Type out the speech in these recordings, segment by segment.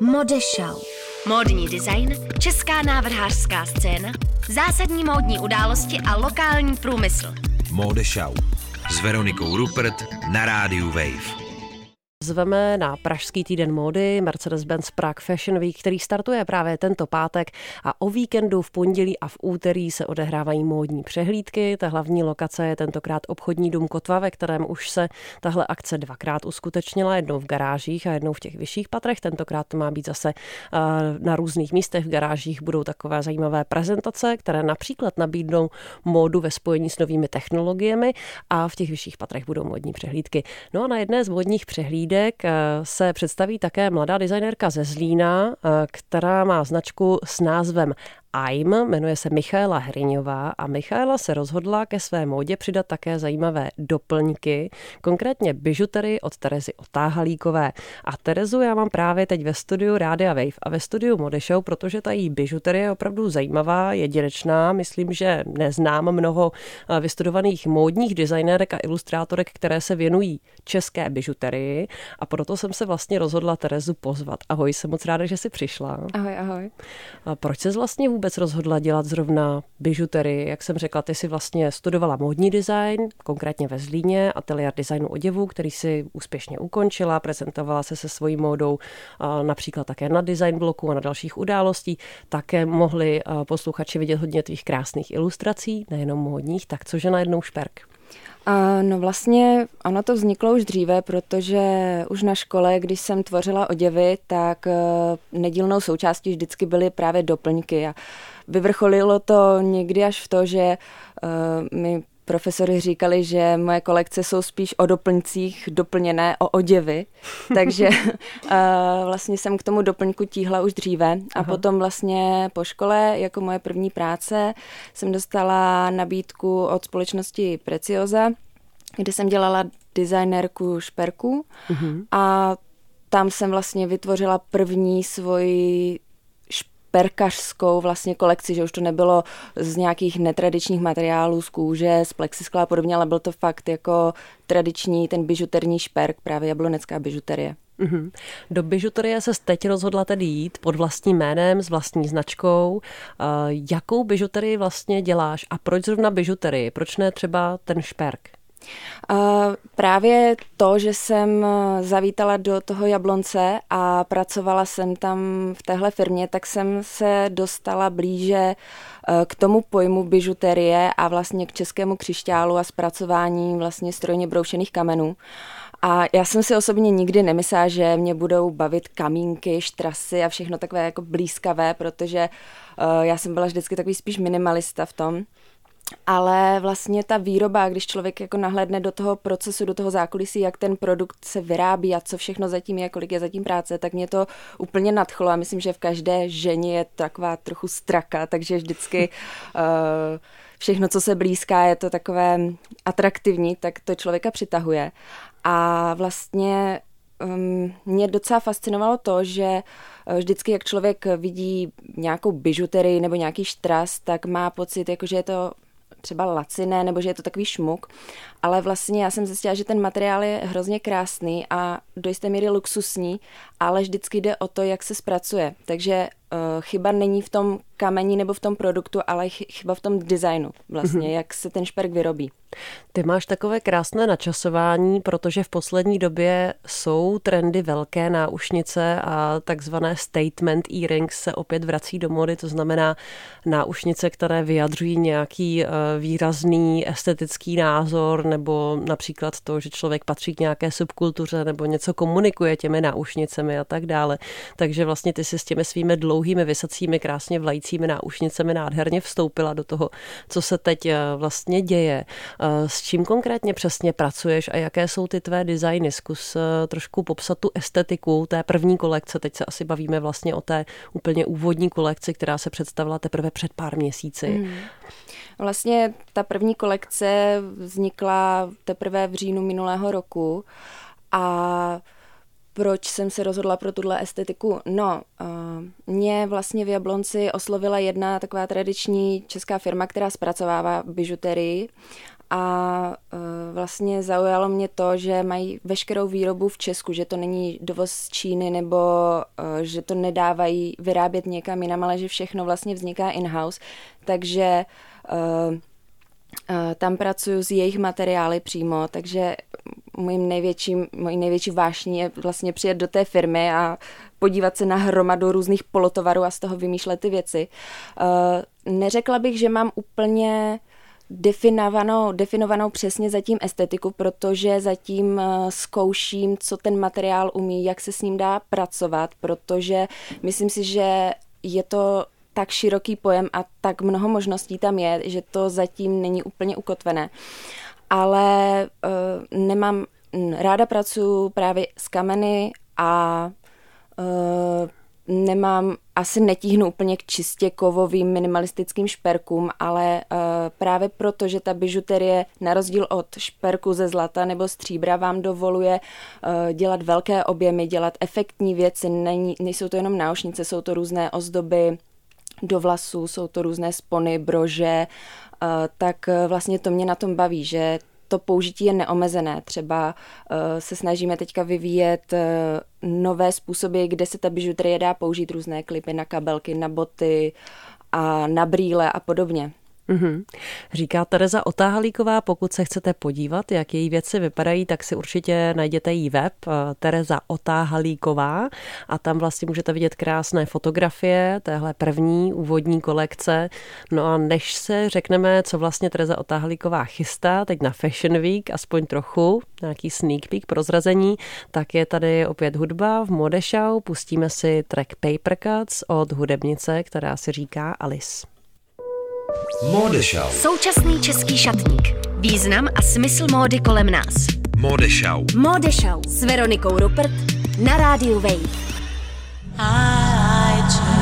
Modešau. Módní design, česká návrhářská scéna, zásadní módní události a lokální průmysl. Modešau. S Veronikou Rupert na rádiu Wave zveme na Pražský týden módy Mercedes-Benz Prague Fashion Week, který startuje právě tento pátek a o víkendu v pondělí a v úterý se odehrávají módní přehlídky. Ta hlavní lokace je tentokrát obchodní dům Kotva, ve kterém už se tahle akce dvakrát uskutečnila, jednou v garážích a jednou v těch vyšších patrech. Tentokrát to má být zase eh, na různých místech. V garážích budou takové zajímavé prezentace, které například nabídnou módu ve spojení s novými technologiemi a v těch vyšších patrech budou módní přehlídky. No a na jedné z módních přehlídek nabídek eh, se představí také mladá designérka ze Zlína, eh, která má značku s názvem AIM, jmenuje se Michaela Hriňová a Michaela se rozhodla ke své módě přidat také zajímavé doplňky, konkrétně bižutery od Terezy Otáhalíkové. A Terezu já mám právě teď ve studiu Rádia Wave a ve studiu Mode Show, protože ta její bižutery je opravdu zajímavá, jedinečná. Myslím, že neznám mnoho eh, vystudovaných módních designérek a ilustrátorek, které se věnují české bižuterii a proto jsem se vlastně rozhodla Terezu pozvat. Ahoj, jsem moc ráda, že jsi přišla. Ahoj, ahoj. A proč se vlastně vůbec rozhodla dělat zrovna bižutery? Jak jsem řekla, ty si vlastně studovala módní design, konkrétně ve Zlíně, ateliér designu oděvu, který si úspěšně ukončila, prezentovala se se svojí módou například také na design bloku a na dalších událostí. Také mohli posluchači vidět hodně tvých krásných ilustrací, nejenom módních, tak cože najednou šperk? No vlastně ono to vzniklo už dříve, protože už na škole, když jsem tvořila oděvy, tak eh, nedílnou součástí vždycky byly právě doplňky a vyvrcholilo to někdy až v to, že eh, mi profesory říkali, že moje kolekce jsou spíš o doplňcích doplněné o oděvy, takže uh, vlastně jsem k tomu doplňku tíhla už dříve a Aha. potom vlastně po škole jako moje první práce jsem dostala nabídku od společnosti Preciosa, kde jsem dělala designérku šperků uh-huh. a tam jsem vlastně vytvořila první svoji perkařskou vlastně kolekci, že už to nebylo z nějakých netradičních materiálů, z kůže, z plexiskla a podobně, ale byl to fakt jako tradiční ten bižuterní šperk, právě jablonecká bižuterie. Mm-hmm. Do bižuterie se teď rozhodla tedy jít pod vlastním jménem, s vlastní značkou. Uh, jakou bižuterii vlastně děláš a proč zrovna bižuterii? Proč ne třeba ten šperk? Právě to, že jsem eh, zavítala do toho Jablonce a pracovala jsem tam v téhle firmě, tak jsem se dostala blíže eh, k tomu pojmu bižuterie a vlastně k českému křišťálu a zpracování vlastně strojně broušených kamenů. A já jsem si osobně nikdy nemyslela, že mě budou bavit kamínky, štrasy a všechno takové jako blízkavé, protože uh, já jsem byla vždycky takový spíš minimalista v tom ale vlastně ta výroba, když člověk jako nahlédne do toho procesu, do toho zákulisí, jak ten produkt se vyrábí a co všechno zatím je, kolik je zatím práce, tak mě to úplně nadchlo a myslím, že v každé ženě je taková trochu straka, takže vždycky uh, všechno, co se blízká, je to takové atraktivní, tak to člověka přitahuje. A vlastně um, mě docela fascinovalo to, že eh, vždycky, jak člověk vidí nějakou bižuterii nebo nějaký štras, tak má pocit, jako že je to třeba laciné, nebo že je to takový šmuk, ale vlastně já jsem zjistila, že ten materiál je hrozně krásný a do jisté míry luxusní, ale vždycky jde o to, jak se zpracuje. Takže chyba není v tom kamení nebo v tom produktu, ale chyba v tom designu vlastně, mm-hmm. jak se ten šperk vyrobí. Ty máš takové krásné načasování, protože v poslední době jsou trendy velké náušnice a takzvané statement earrings se opět vrací do mody, to znamená náušnice, které vyjadřují nějaký eh, výrazný estetický názor nebo například to, že člověk patří k nějaké subkultuře nebo něco komunikuje těmi náušnicemi a tak dále. Takže vlastně ty si s těmi svými dlouhými vysacími, krásně vlajícími náušnicemi nádherně vstoupila do toho, co se teď eh, vlastně děje. Eh, s čím konkrétně přesně pracuješ a jaké jsou ty tvé designy? Zkus eh, trošku popsat tu estetiku té první kolekce. Teď se asi bavíme vlastně o té úplně úvodní kolekci, která se představila teprve před pár měsíci. Hmm. Vlastně ta první kolekce vznikla teprve v říjnu minulého roku a proč jsem se rozhodla pro tuhle estetiku? No, uh, mě vlastně v Jablonci oslovila jedna taková tradiční česká firma, která zpracovává bižuterii a vlastně zaujalo mě to, že mají veškerou výrobu v Česku, že to není dovoz z Číny nebo že to nedávají vyrábět někam jinam, ale že všechno vlastně vzniká in-house. Takže tam pracuju s jejich materiály přímo, takže mojím největším, mojí největší vášní je vlastně přijet do té firmy a podívat se na hromadu různých polotovarů a z toho vymýšlet ty věci. Neřekla bych, že mám úplně definovanou, definovanou přesně zatím estetiku, protože zatím zkouším, co ten materiál umí, jak se s ním dá pracovat, protože myslím si, že je to tak široký pojem a tak mnoho možností tam je, že to zatím není úplně ukotvené. Ale uh, nemám, ráda pracuji právě s kameny a uh, nemám, asi netíhnu úplně k čistě kovovým minimalistickým šperkům, ale uh, právě proto, že ta bižuterie na rozdíl od šperku ze zlata nebo stříbra vám dovoluje uh, dělat velké objemy, dělat efektní věci, Není, nejsou to jenom náušnice, jsou to různé ozdoby, do vlasů, jsou to různé spony, brože, tak eh, vlastně to mě na tom baví, že to použití je neomezené. Třeba eh, se snažíme teďka vyvíjet nové způsoby, kde se ta bižuterie dá použít, různé klipy na kabelky, na boty a na brýle a podobně. Mm-hmm. Říká Tereza Otáhalíková, pokud se chcete podívat, jak její věci vypadají, tak si určitě najděte její web eh, Tereza Otáhalíková a tam vlastně můžete vidět krásné fotografie téhle první úvodní kolekce. No a než se řekneme, co vlastně Tereza Otáhalíková chystá teď na Fashion Week, aspoň trochu, nějaký sneak peek prozrazení, tak je tady opět hudba v Modešau. Pustíme si track Paper Cuts od hudebnice, která si říká Alice. Modešau. Současný český šatník. Význam a smysl módy kolem nás. Modešau. Modešau s Veronikou Rupert na rádiu Wave. I, I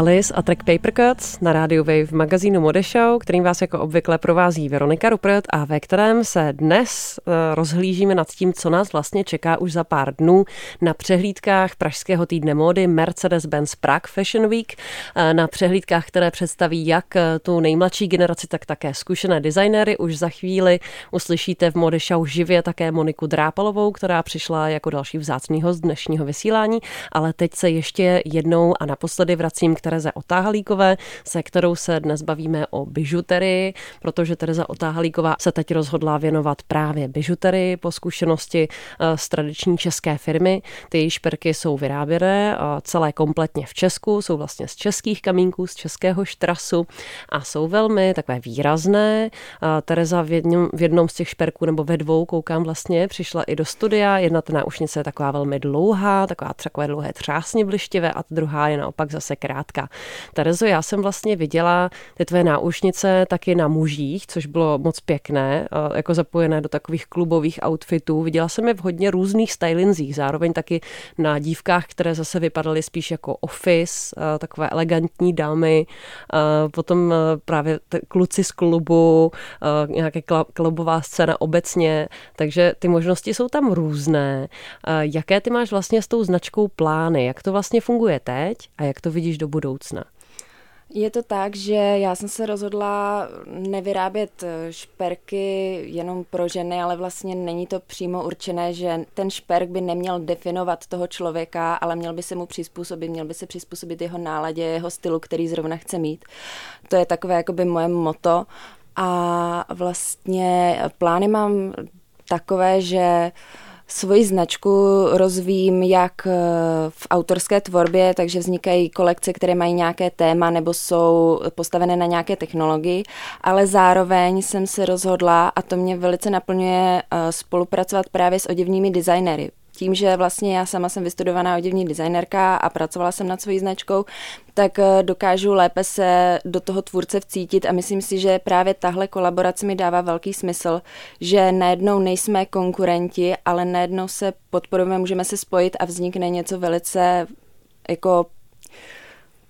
Alice a track Paper Cuts na rádiu Wave v magazínu Mode Show, kterým vás jako obvykle provází Veronika Rupert a ve kterém se dnes eh, rozhlížíme nad tím, co nás vlastně čeká už za pár dnů na přehlídkách Pražského týdne módy Mercedes-Benz Prague Fashion Week, eh, na přehlídkách, které představí jak eh, tu nejmladší generaci, tak také zkušené designéry. Už za chvíli uslyšíte v Mode Show živě také Moniku Drápalovou, která přišla jako další vzácný host dnešního vysílání, ale teď se ještě jednou a naposledy vracím k Tereze Otáhalíkové, se kterou se dnes bavíme o bižuterii, protože Tereza Otáhalíková se teď rozhodla věnovat právě bižuterii po zkušenosti eh, z tradiční české firmy. Ty její šperky jsou vyráběné celé kompletně v Česku, jsou vlastně z českých kamínků, z českého štrasu a jsou velmi takové výrazné. Tereza v jednom, v jednom z těch šperků nebo ve dvou, koukám vlastně, přišla i do studia. Jedna ta náušnice je taková velmi dlouhá, taková takové dlouhé třásně blištivé a ta druhá je naopak zase krátká zkrátka. Terezo, já jsem vlastně viděla ty tvé náušnice taky na mužích, což bylo moc pěkné, jako zapojené do takových klubových outfitů. Viděla jsem je v hodně různých stylinzích, zároveň taky na dívkách, které zase vypadaly spíš jako office, takové elegantní dámy, potom právě kluci z klubu, nějaké klubová scéna obecně, takže ty možnosti jsou tam různé. Jaké ty máš vlastně s tou značkou plány? Jak to vlastně funguje teď a jak to vidíš do budoucna? Budoucna? Je to tak, že já jsem se rozhodla nevyrábět eh, šperky jenom pro ženy, ale vlastně není to přímo určené, že ten šperk by neměl definovat toho člověka, ale měl by se mu přizpůsobit, měl by se přizpůsobit jeho náladě, jeho stylu, který zrovna chce mít. To je takové jakoby moje moto. A vlastně plány mám takové, že uh, Svoji značku rozvíjím jak eh, v autorské tvorbě, takže vznikají kolekce, které mají nějaké téma nebo jsou postavené na nějaké technologii, ale zároveň jsem se rozhodla, a to mě velice naplňuje, eh, spolupracovat právě s oděvními designery, tím, že vlastně já sama jsem vystudovaná oděvní designerka a pracovala jsem nad svojí značkou, tak eh, dokážu lépe se do toho tvůrce vcítit a myslím si, že právě tahle kolaborace mi dává velký smysl, že najednou nejsme konkurenti, ale najednou se podporujeme, můžeme se spojit a vznikne něco velice jako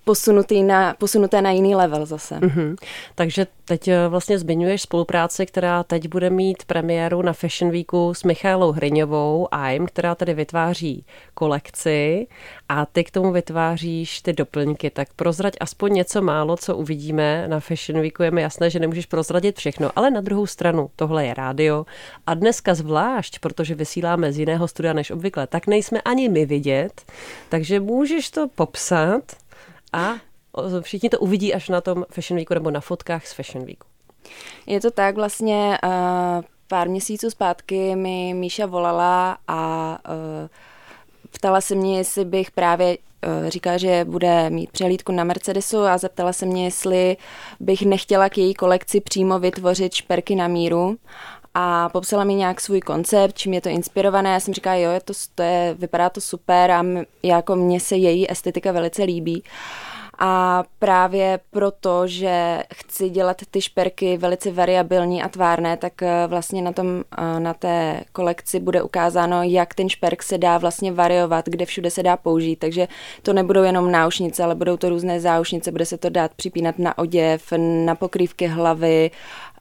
posunutý na, posunuté na jiný level zase. Mm-hmm. Takže teď eh, vlastně zmiňuješ spolupráci, která teď bude mít premiéru na Fashion Weeku s Michálou Hryňovou, AIM, která tady vytváří kolekci a ty k tomu vytváříš ty doplňky. Tak prozrať aspoň něco málo, co uvidíme na Fashion Weeku. Je mi jasné, že nemůžeš prozradit všechno, ale na druhou stranu tohle je rádio a dneska zvlášť, protože vysíláme z jiného studia než obvykle, tak nejsme ani my vidět, takže můžeš to popsat a všichni to uvidí až na tom Fashion Weeku nebo na fotkách z Fashion Weeku. Je to tak vlastně uh, pár měsíců zpátky mi Míša volala a uh, ptala se mě, jestli bych právě uh, říkala, že bude mít přehlídku na Mercedesu a zeptala se mě, jestli bych nechtěla k její kolekci přímo vytvořit šperky na míru a popsala mi nějak svůj koncept, čím je to inspirované. Já jsem říkala, jo, je to, to je, vypadá to super a m, jako mně se její estetika velice líbí. A právě proto, že chci dělat ty šperky velice variabilní a tvárné, tak eh, vlastně na, tom, eh, na té kolekci bude ukázáno, jak ten šperk se dá vlastně variovat, kde všude se dá použít. Takže to nebudou jenom náušnice, ale budou to různé záušnice, bude se to dát připínat na oděv, na pokrývky hlavy,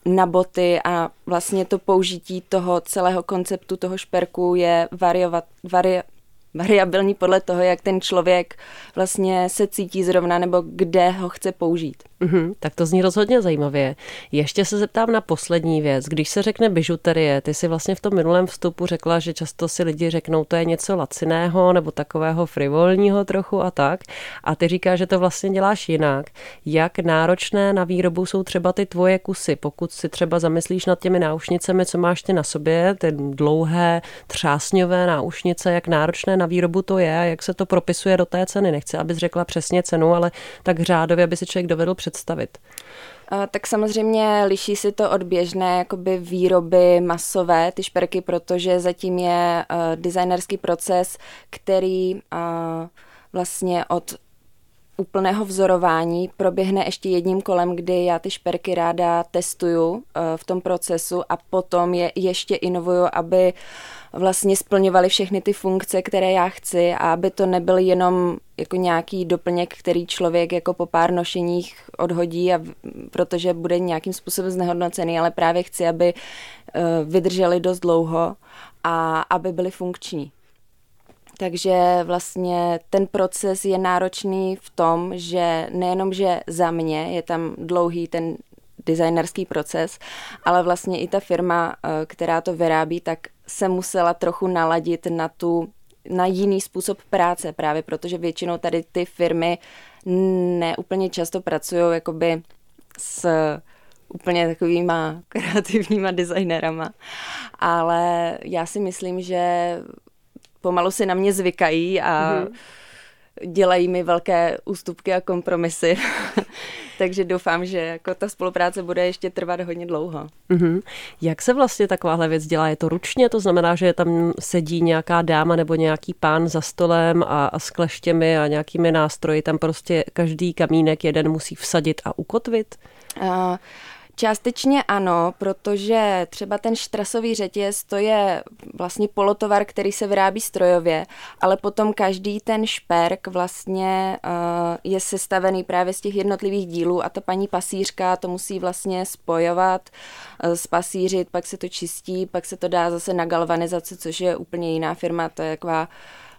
na boty a vlastně to použití toho celého konceptu toho šperku je variovat, vari, variabilní podle toho, jak ten člověk vlastně se cítí zrovna nebo kde ho chce použít. Mm-hmm, tak to zní rozhodně zajímavě. Ještě se zeptám na poslední věc. Když se řekne bižuterie, ty si vlastně v tom minulém vstupu řekla, že často si lidi řeknou, to je něco laciného nebo takového frivolního trochu a tak. A ty říkáš, že to vlastně děláš jinak. Jak náročné na výrobu jsou třeba ty tvoje kusy? Pokud si třeba zamyslíš nad těmi náušnicemi, co máš ty na sobě, ty dlouhé třásňové náušnice, jak náročné na výrobu to je a jak se to propisuje do té ceny. Nechci, abys řekla přesně cenu, ale tak řádově, aby si člověk dovedl představit. Tak samozřejmě liší si to od běžné jakoby výroby masové, ty šperky, protože zatím je uh, designerský proces, který uh, vlastně od úplného vzorování proběhne ještě jedním kolem, kdy já ty šperky ráda testuju uh, v tom procesu a potom je ještě inovuju, aby vlastně splňovaly všechny ty funkce, které já chci a aby to nebyl jenom jako nějaký doplněk, který člověk jako po pár nošeních odhodí, a protože bude nějakým způsobem znehodnocený, ale právě chci, aby uh, vydrželi dost dlouho a aby byly funkční. Takže vlastně ten proces je náročný v tom, že nejenom, že za mě je tam dlouhý ten designerský proces, ale vlastně i ta firma, eh, která to vyrábí, tak se musela trochu naladit na tu na jiný způsob práce, právě protože většinou tady ty firmy neúplně často pracují jakoby s úplně takovýma kreativníma designérama, ale já si myslím, že pomalu si na mě zvykají a mm-hmm. dělají mi velké ústupky a kompromisy. Takže doufám, že jako ta spolupráce bude ještě trvat hodně dlouho. Mm-hmm. Jak se vlastně takováhle věc dělá? Je to ručně? To znamená, že tam sedí nějaká dáma nebo nějaký pán za stolem a, a s kleštěmi a nějakými nástroji. Tam prostě každý kamínek jeden musí vsadit a ukotvit? Uh, Částečně ano, protože třeba ten štrasový řetěz to je vlastně polotovar, který se vyrábí strojově, ale potom každý ten šperk vlastně uh, je sestavený právě z těch jednotlivých dílů a ta paní pasířka to musí vlastně spojovat, uh, spasířit, pak se to čistí, pak se to dá zase na galvanizaci, což je úplně jiná firma, to je taková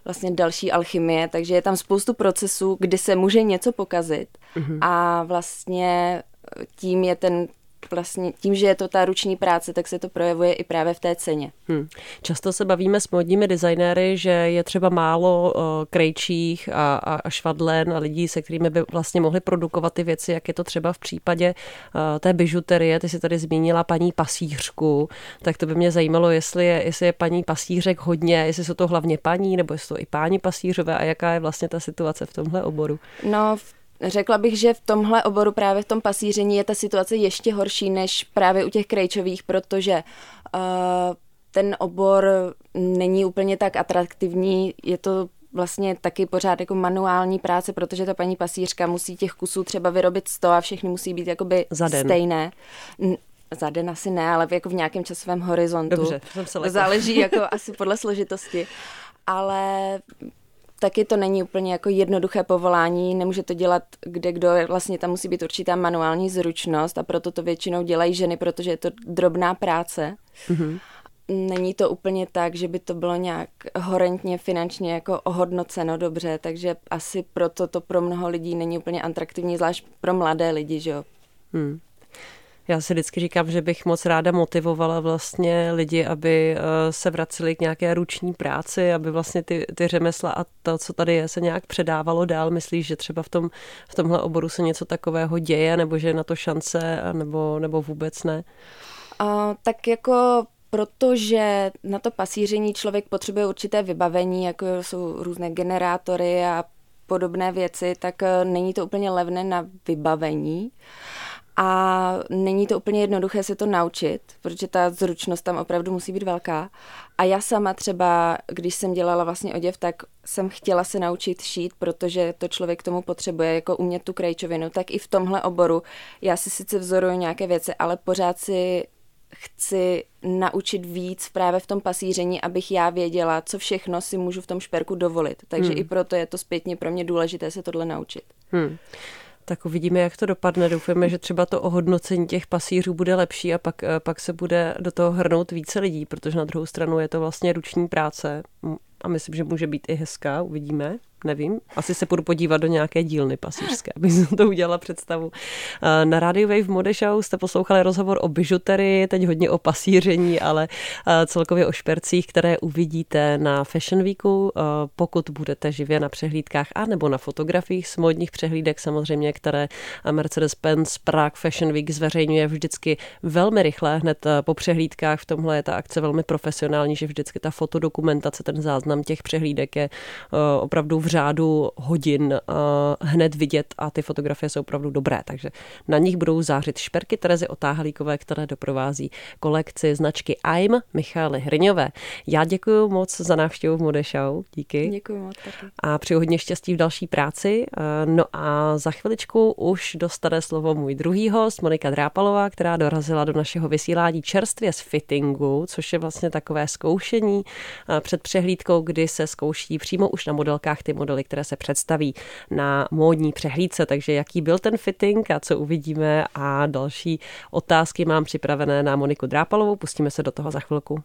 vlastně další alchymie, takže je tam spoustu procesů, kdy se může něco pokazit mm-hmm. a vlastně tím je ten vlastně tím, že je to ta ruční práce, tak se to projevuje i právě v té ceně. Hmm. Často se bavíme s modními designéry, že je třeba málo uh, krejčích a, a, a švadlen a lidí, se kterými by vlastně mohli produkovat ty věci, jak je to třeba v případě uh, té bižuterie. Ty si tady zmínila paní pasířku, tak to by mě zajímalo, jestli je, jestli je paní pasířek hodně, jestli jsou to hlavně paní, nebo jestli to i páni pasířové a jaká je vlastně ta situace v tomhle oboru. No, v Řekla bych, že v tomhle oboru právě v tom pasíření je ta situace ještě horší než právě u těch krejčových, protože uh, ten obor není úplně tak atraktivní, je to vlastně taky pořád jako manuální práce, protože ta paní pasířka musí těch kusů třeba vyrobit 100 a všechny musí být jakoby Za den. stejné. Za den asi ne, ale jako v nějakém časovém horizontu. Dobře, jsem se Záleží jako asi podle složitosti. Ale taky to není úplně jako jednoduché povolání, nemůže to dělat kde kdo, vlastně tam musí být určitá manuální zručnost a proto to většinou dělají ženy, protože je to drobná práce. Mm-hmm. Není to úplně tak, že by to bylo nějak horentně finančně jako ohodnoceno dobře, takže asi proto to pro mnoho lidí není úplně atraktivní, zvlášť pro mladé lidi, že jo. Hmm. Já si vždycky říkám, že bych moc ráda motivovala vlastně lidi, aby eh, se vraceli k nějaké ruční práci, aby vlastně ty, ty řemesla a to, co tady je, se nějak předávalo dál. Myslíš, že třeba v, tom, v tomhle oboru se něco takového děje, nebo že je na to šance, nebo, nebo vůbec ne? Uh, tak jako protože na to pasíření člověk potřebuje určité vybavení, jako jsou různé generátory a podobné věci, tak eh, není to úplně levné na vybavení. A není to úplně jednoduché se to naučit, protože ta zručnost tam opravdu musí být velká. A já sama třeba, když jsem dělala vlastně oděv, tak jsem chtěla se naučit šít, protože to člověk k tomu potřebuje, jako umět tu krajčovinu. Tak i v tomhle oboru já si sice vzoruju nějaké věci, ale pořád si chci naučit víc právě v tom pasíření, abych já věděla, co všechno si můžu v tom šperku dovolit. Takže hmm. i proto je to zpětně pro mě důležité se tohle naučit. Hmm tak uvidíme, jak to dopadne. Doufujeme, že třeba to ohodnocení těch pasířů bude lepší a pak, eh, pak se bude do toho hrnout více lidí, protože na druhou stranu je to vlastně ruční práce. A myslím, že může být i hezká, uvidíme nevím, asi se půjdu podívat do nějaké dílny pasířské, abych si to udělala představu. Eh, na Radio Wave Mode Show jste poslouchali rozhovor o bižuterii, teď hodně o pasíření, ale eh, celkově o špercích, které uvidíte na Fashion Weeku, eh, pokud budete živě na přehlídkách a nebo na fotografiích z modních přehlídek samozřejmě, které Mercedes-Benz Prague Fashion Week zveřejňuje vždycky velmi rychle, hned po přehlídkách. V tomhle je ta akce velmi profesionální, že vždycky ta fotodokumentace, ten záznam těch přehlídek je opravdu v řádu hodin uh, hned vidět a ty fotografie jsou opravdu dobré, takže na nich budou zářit šperky Terezy Otáhlíkové, které doprovází kolekci značky AIM Michály Hrňové. Já děkuji moc za návštěvu v Mode Show, díky. Děkuji moc taky. A přeju hodně štěstí v další práci. Uh, no a za chviličku už dostane slovo můj druhý host, Monika Drápalová, která dorazila do našeho vysílání čerstvě z fittingu, což je vlastně takové zkoušení uh, před přehlídkou, kdy se zkouší přímo už na modelkách ty modely, které se představí na módní přehlídce. Takže jaký byl ten fitting a co uvidíme a další otázky mám připravené na Moniku Drápalovou. Pustíme se do toho za chvilku.